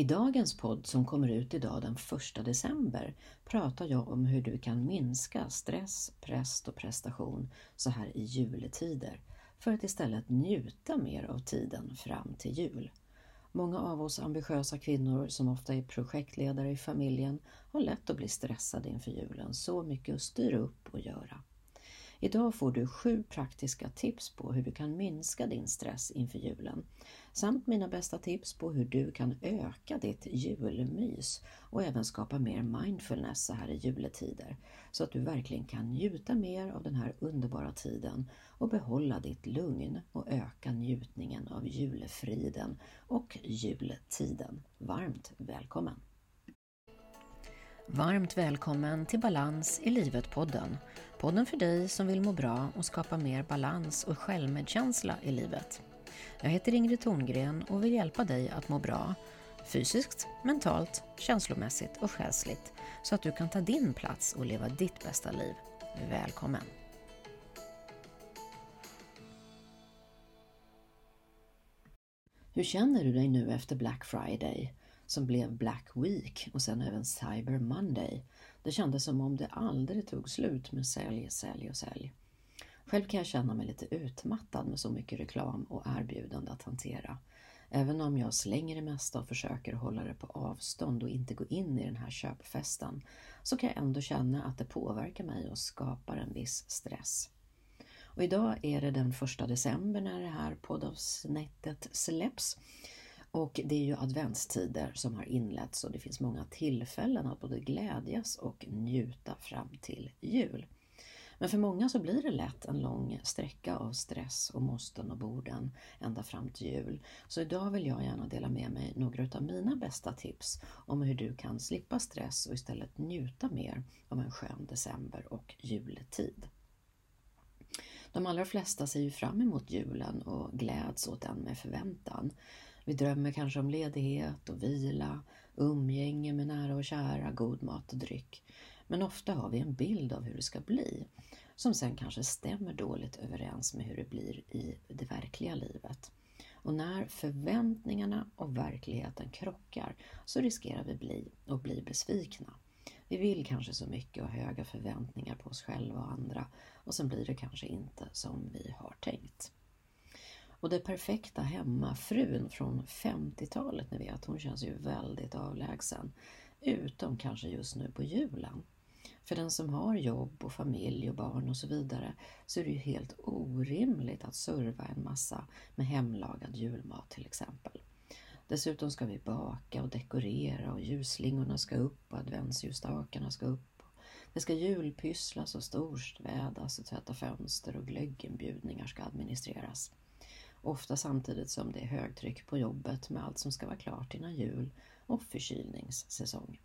I dagens podd som kommer ut idag den 1 december pratar jag om hur du kan minska stress, press och prestation så här i juletider för att istället njuta mer av tiden fram till jul. Många av oss ambitiösa kvinnor som ofta är projektledare i familjen har lätt att bli stressade inför julen, så mycket att styra upp och göra. Idag får du sju praktiska tips på hur du kan minska din stress inför julen samt mina bästa tips på hur du kan öka ditt julmys och även skapa mer mindfulness så här i juletider så att du verkligen kan njuta mer av den här underbara tiden och behålla ditt lugn och öka njutningen av julefriden och jultiden. Varmt välkommen! Varmt välkommen till Balans i livet-podden. Podden för dig som vill må bra och skapa mer balans och självmedkänsla i livet. Jag heter Ingrid Thorngren och vill hjälpa dig att må bra fysiskt, mentalt, känslomässigt och själsligt så att du kan ta din plats och leva ditt bästa liv. Välkommen! Hur känner du dig nu efter Black Friday som blev Black Week och sen även Cyber Monday? Det kändes som om det aldrig tog slut med sälj, sälj och sälj. Själv kan jag känna mig lite utmattad med så mycket reklam och erbjudande att hantera. Även om jag slänger det mesta och försöker hålla det på avstånd och inte gå in i den här köpfesten så kan jag ändå känna att det påverkar mig och skapar en viss stress. Och idag är det den första december när det här poddavsnittet släpps. Och det är ju adventstider som har inletts och det finns många tillfällen att både glädjas och njuta fram till jul. Men för många så blir det lätt en lång sträcka av stress och måsten och borden ända fram till jul. Så idag vill jag gärna dela med mig några av mina bästa tips om hur du kan slippa stress och istället njuta mer av en skön december och jultid. De allra flesta ser ju fram emot julen och gläds åt den med förväntan. Vi drömmer kanske om ledighet och vila, umgänge med nära och kära, god mat och dryck. Men ofta har vi en bild av hur det ska bli som sen kanske stämmer dåligt överens med hur det blir i det verkliga livet. Och när förväntningarna och verkligheten krockar så riskerar vi bli och bli besvikna. Vi vill kanske så mycket och har höga förväntningar på oss själva och andra och sen blir det kanske inte som vi har tänkt. Och det perfekta hemmafrun från 50-talet, ni vet, hon känns ju väldigt avlägsen. Utom kanske just nu på julen. För den som har jobb och familj och barn och så vidare så är det ju helt orimligt att serva en massa med hemlagad julmat till exempel. Dessutom ska vi baka och dekorera och ljusslingorna ska upp och adventsljusstakarna ska upp. Det ska julpysslas och storstädas och tvätta fönster och glögginbjudningar ska administreras. Ofta samtidigt som det är högtryck på jobbet med allt som ska vara klart innan jul och förkylningssäsong.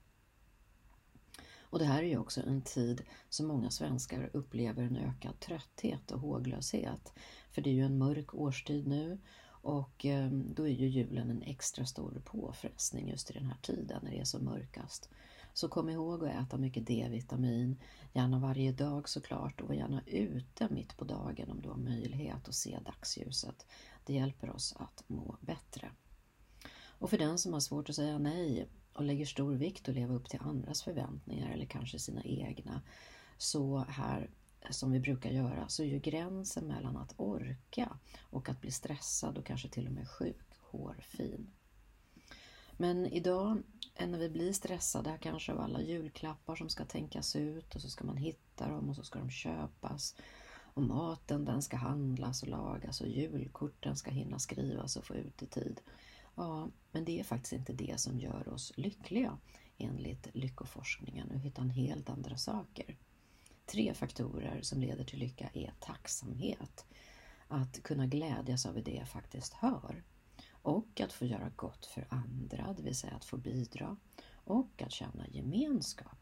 Och det här är ju också en tid som många svenskar upplever en ökad trötthet och håglöshet. För det är ju en mörk årstid nu och eh, då är ju julen en extra stor påfrestning just i den här tiden när det är som mörkast. Så kom ihåg att äta mycket D-vitamin, gärna varje dag såklart och var gärna ute mitt dagen om du har möjlighet att se dagsljuset. Det hjälper oss att må bättre. Och för den som har svårt att säga nej och lägger stor vikt att leva upp till andras förväntningar eller kanske sina egna. Så här, som vi brukar göra, så är ju gränsen mellan att orka och att bli stressad och kanske till och med sjuk hårfin. Men idag eh, när vi blir stressade kanske av alla julklappar som ska tänkas ut och så ska man hitta dem och så ska de köpas. Och maten den ska handlas och lagas och julkorten ska hinna skrivas och få ut i tid. Ja, men det är faktiskt inte det som gör oss lyckliga enligt lyckoforskningen utan helt andra saker. Tre faktorer som leder till lycka är tacksamhet, att kunna glädjas över det jag faktiskt hör och att få göra gott för andra, det vill säga att få bidra och att känna gemenskap.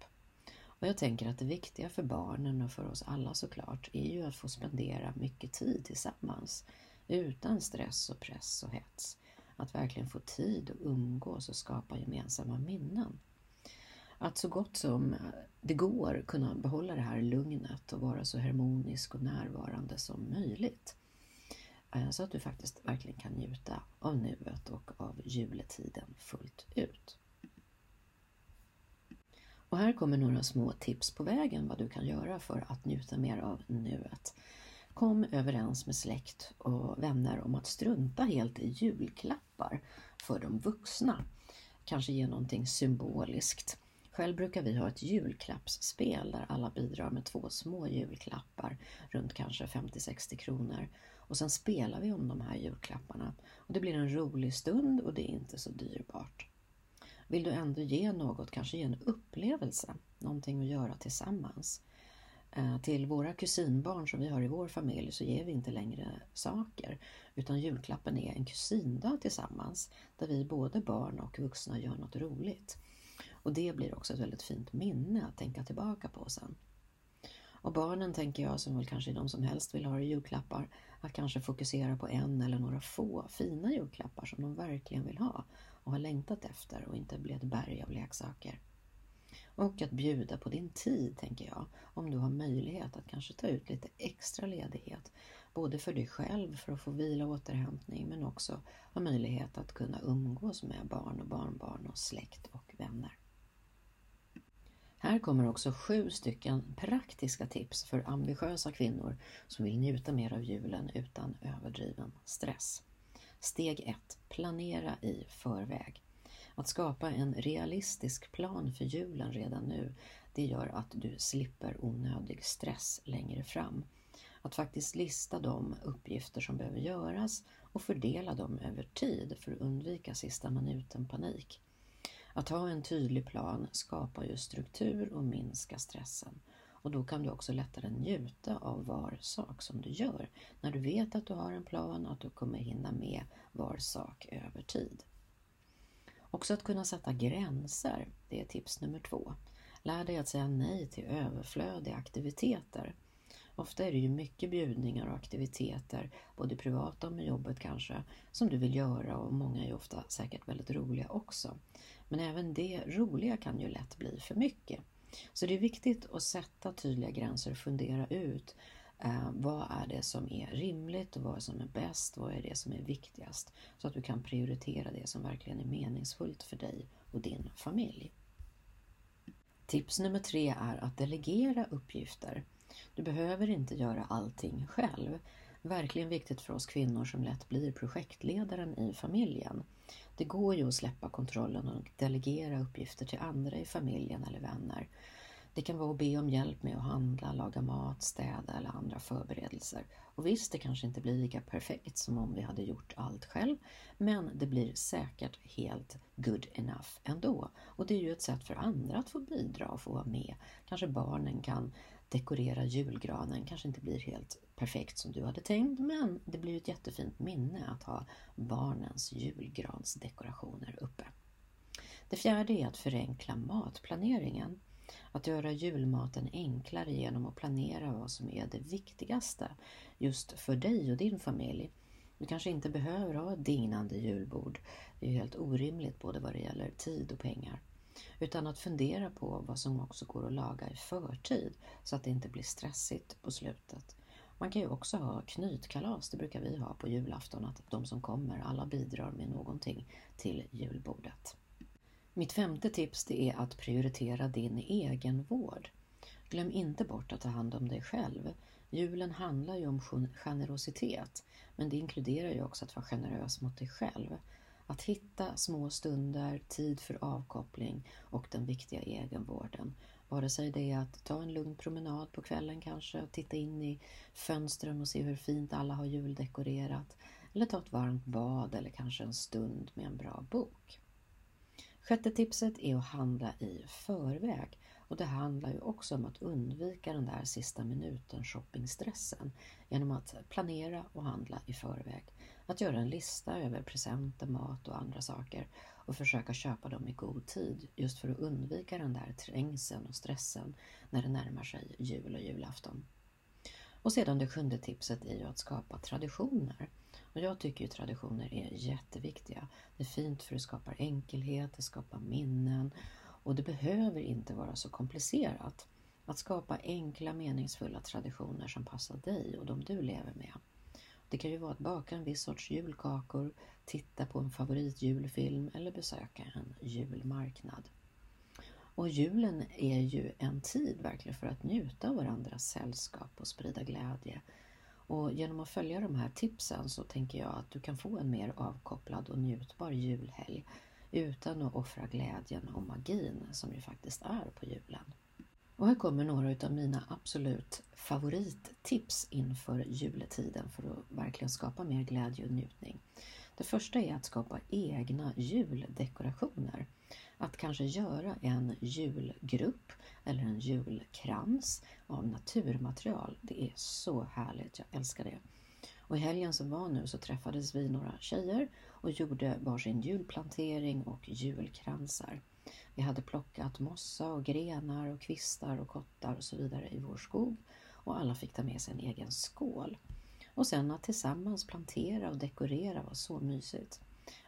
Och jag tänker att det viktiga för barnen och för oss alla såklart är ju att få spendera mycket tid tillsammans utan stress och press och hets. Att verkligen få tid att umgås och skapa gemensamma minnen. Att så gott som det går kunna behålla det här lugnet och vara så harmonisk och närvarande som möjligt. Eh, så att du faktiskt verkligen kan njuta av nuet och av juletiden fullt ut. Och här kommer några små tips på vägen vad du kan göra för att njuta mer av nuet. Kom överens med släkt och vänner om att strunta helt i julklappar för de vuxna. Kanske ge någonting symboliskt. Själv brukar vi ha ett julklappsspel där alla bidrar med två små julklappar runt kanske 50-60 kronor. Och sen spelar vi om de här julklapparna. Och Det blir en rolig stund och det är inte så dyrbart. Vill du ändå ge något, kanske ge en upplevelse, någonting att göra tillsammans. Eh, till våra kusinbarn som vi har i vår familj så ger vi inte längre saker utan julklappen är en kusindag tillsammans där vi både barn och vuxna gör något roligt. Och det blir också ett väldigt fint minne att tänka tillbaka på sen. Och barnen tänker jag, som väl kanske är de som helst vill ha julklappar, att kanske fokusera på en eller några få fina julklappar som de verkligen vill ha och har längtat efter och inte bli ett berg av leksaker. Och att bjuda på din tid, tänker jag, om du har möjlighet att kanske ta ut lite extra ledighet. Både för dig själv för att få vila och återhämtning men också ha möjlighet att kunna umgås med barn och barnbarn och släkt och vänner. Här kommer också sju stycken praktiska tips för ambitiösa kvinnor som vill njuta mer av julen utan överdriven stress. Steg 1. Planera i förväg. Att skapa en realistisk plan för julen redan nu, det gör att du slipper onödig stress längre fram. Att faktiskt lista de uppgifter som behöver göras och fördela dem över tid för att undvika sista minuten panik. Att ha en tydlig plan skapar ju struktur och minskar stressen. Och då kan du också lättare njuta av var sak som du gör. När du vet att du har en plan, att du kommer hinna med var sak över tid. Också att kunna sätta gränser, det är tips nummer två. Lär dig att säga nej till överflödiga aktiviteter. Ofta är det ju mycket bjudningar och aktiviteter, både privata och med jobbet kanske, som du vill göra och många är ju ofta säkert väldigt roliga också. Men även det roliga kan ju lätt bli för mycket. Så det är viktigt att sätta tydliga gränser och fundera ut eh, vad är det som är rimligt och vad som är bäst, vad är det som är viktigast? Så att du kan prioritera det som verkligen är meningsfullt för dig och din familj. Tips nummer tre är att delegera uppgifter. Du behöver inte göra allting själv. Verkligen viktigt för oss kvinnor som lätt blir projektledaren i familjen. Det går ju att släppa kontrollen och delegera uppgifter till andra i familjen eller vänner. Det kan vara att be om hjälp med att handla, laga mat, städa eller andra förberedelser. Och visst, det kanske inte blir lika perfekt som om vi hade gjort allt själv, men det blir säkert helt good enough ändå. Och det är ju ett sätt för andra att få bidra och få vara med. Kanske barnen kan dekorera julgranen kanske inte blir helt perfekt som du hade tänkt men det blir ett jättefint minne att ha barnens julgransdekorationer uppe. Det fjärde är att förenkla matplaneringen. Att göra julmaten enklare genom att planera vad som är det viktigaste just för dig och din familj. Du kanske inte behöver ha ett dignande julbord. Det är helt orimligt både vad det gäller tid och pengar. Utan att fundera på vad som också går att laga i förtid så att det inte blir stressigt på slutet. Man kan ju också ha knytkalas, det brukar vi ha på julafton, att de som kommer alla bidrar med någonting till julbordet. Mitt femte tips det är att prioritera din egen vård. Glöm inte bort att ta hand om dig själv. Julen handlar ju om generositet, men det inkluderar ju också att vara generös mot dig själv. Att hitta små stunder, tid för avkoppling och den viktiga egenvården. Vare sig det är att ta en lugn promenad på kvällen kanske, titta in i fönstren och se hur fint alla har juldekorerat. Eller ta ett varmt bad eller kanske en stund med en bra bok. Sjätte tipset är att handla i förväg. Och det handlar ju också om att undvika den där sista minuten shoppingstressen genom att planera och handla i förväg. Att göra en lista över presenter, mat och andra saker och försöka köpa dem i god tid just för att undvika den där trängseln och stressen när det närmar sig jul och julafton. Och sedan det sjunde tipset är ju att skapa traditioner. Och jag tycker ju traditioner är jätteviktiga. Det är fint för det skapar enkelhet, det skapar minnen och det behöver inte vara så komplicerat. Att skapa enkla meningsfulla traditioner som passar dig och de du lever med. Det kan ju vara att baka en viss sorts julkakor, titta på en favoritjulfilm eller besöka en julmarknad. Och julen är ju en tid verkligen för att njuta av varandras sällskap och sprida glädje. Och genom att följa de här tipsen så tänker jag att du kan få en mer avkopplad och njutbar julhelg utan att offra glädjen och magin som ju faktiskt är på julen. Och här kommer några av mina absolut favorittips inför juletiden för att verkligen skapa mer glädje och njutning. Det första är att skapa egna juldekorationer. Att kanske göra en julgrupp eller en julkrans av naturmaterial. Det är så härligt, jag älskar det. Och i helgen som var nu så träffades vi några tjejer och gjorde varsin julplantering och julkransar. Vi hade plockat mossa och grenar och kvistar och kottar och så vidare i vår skog och alla fick ta med sig en egen skål. Och sen att tillsammans plantera och dekorera var så mysigt.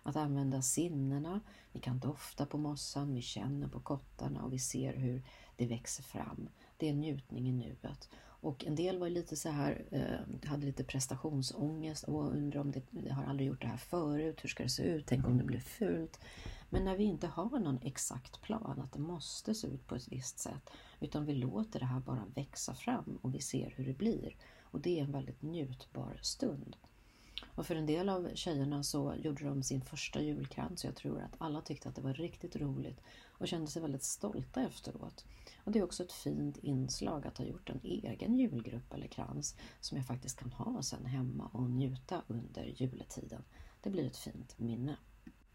Att använda sinnena, vi kan dofta på mossan, vi känner på kottarna och vi ser hur det växer fram. Det är njutning i nuet. Och en del var lite så här, eh, hade lite prestationsångest och undrar om det, jag har aldrig gjort det här förut, hur ska det se ut, tänk om det blir fult. Men när vi inte har någon exakt plan, att det måste se ut på ett visst sätt, utan vi låter det här bara växa fram och vi ser hur det blir. Och det är en väldigt njutbar stund. Och för en del av tjejerna så gjorde de sin första julkrans och jag tror att alla tyckte att det var riktigt roligt och kände sig väldigt stolta efteråt. Och Det är också ett fint inslag att ha gjort en egen julgrupp eller krans som jag faktiskt kan ha sen hemma och njuta under juletiden. Det blir ett fint minne.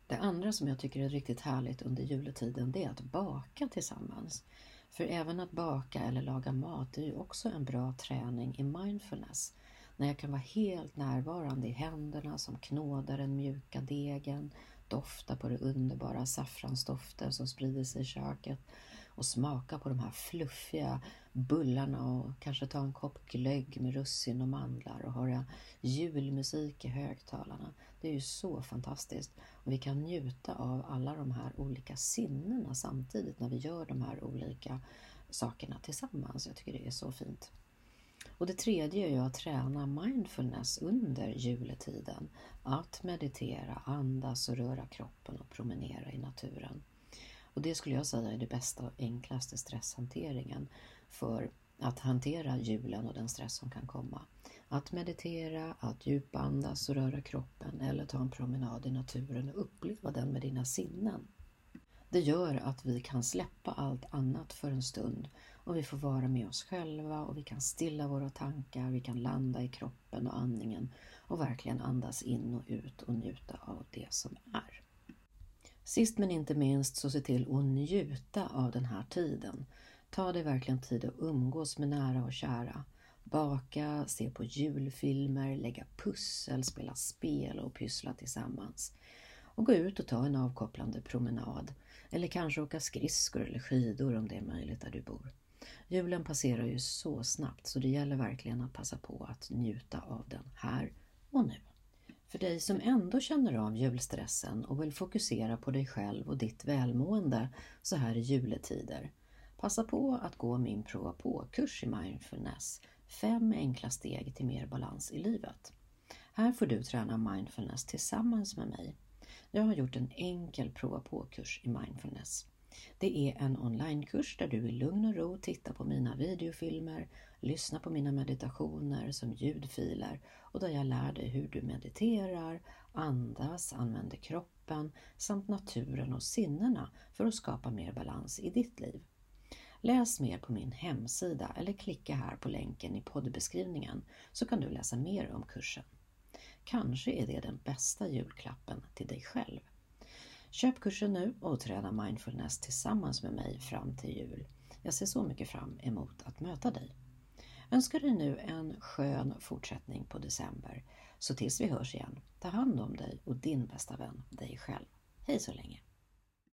Det andra som jag tycker är riktigt härligt under juletiden det är att baka tillsammans. För även att baka eller laga mat är ju också en bra träning i mindfulness. När jag kan vara helt närvarande i händerna som knådar den mjuka degen, dofta på det underbara saffransdoften som sprider sig i köket och smaka på de här fluffiga bullarna och kanske ta en kopp glögg med russin och mandlar och höra julmusik i högtalarna. Det är ju så fantastiskt. Och vi kan njuta av alla de här olika sinnena samtidigt när vi gör de här olika sakerna tillsammans. Jag tycker det är så fint. Och det tredje är ju att träna mindfulness under juletiden. Att meditera, andas och röra kroppen och promenera i naturen. Och det skulle jag säga är det bästa och enklaste stresshanteringen för att hantera julen och den stress som kan komma. Att meditera, att djupandas och röra kroppen eller ta en promenad i naturen och uppleva den med dina sinnen. Det gör att vi kan släppa allt annat för en stund och vi får vara med oss själva och vi kan stilla våra tankar, vi kan landa i kroppen och andningen och verkligen andas in och ut och njuta av det som är. Sist men inte minst så se till att njuta av den här tiden. Ta dig verkligen tid att umgås med nära och kära. Baka, se på julfilmer, lägga pussel, spela spel och pyssla tillsammans. Och gå ut och ta en avkopplande promenad. Eller kanske åka skridskor eller skidor om det är möjligt där du bor. Julen passerar ju så snabbt så det gäller verkligen att passa på att njuta av den här och nu. För dig som ändå känner av julstressen och vill fokusera på dig själv och ditt välmående så här i juletider. Passa på att gå min prova på-kurs i mindfulness. Fem enkla steg till mer balans i livet. Här får du träna mindfulness tillsammans med mig. Jag har gjort en enkel prova på-kurs i mindfulness. Det är en onlinekurs där du i lugn och ro tittar på mina videofilmer, lyssnar på mina meditationer som ljudfiler och där jag lär dig hur du mediterar, andas, använder kroppen samt naturen och sinnena för att skapa mer balans i ditt liv. Läs mer på min hemsida eller klicka här på länken i poddbeskrivningen så kan du läsa mer om kursen. Kanske är det den bästa julklappen till dig själv. Köp kursen nu och träna mindfulness tillsammans med mig fram till jul. Jag ser så mycket fram emot att möta dig. Önskar dig nu en skön fortsättning på december. Så tills vi hörs igen, ta hand om dig och din bästa vän, dig själv. Hej så länge!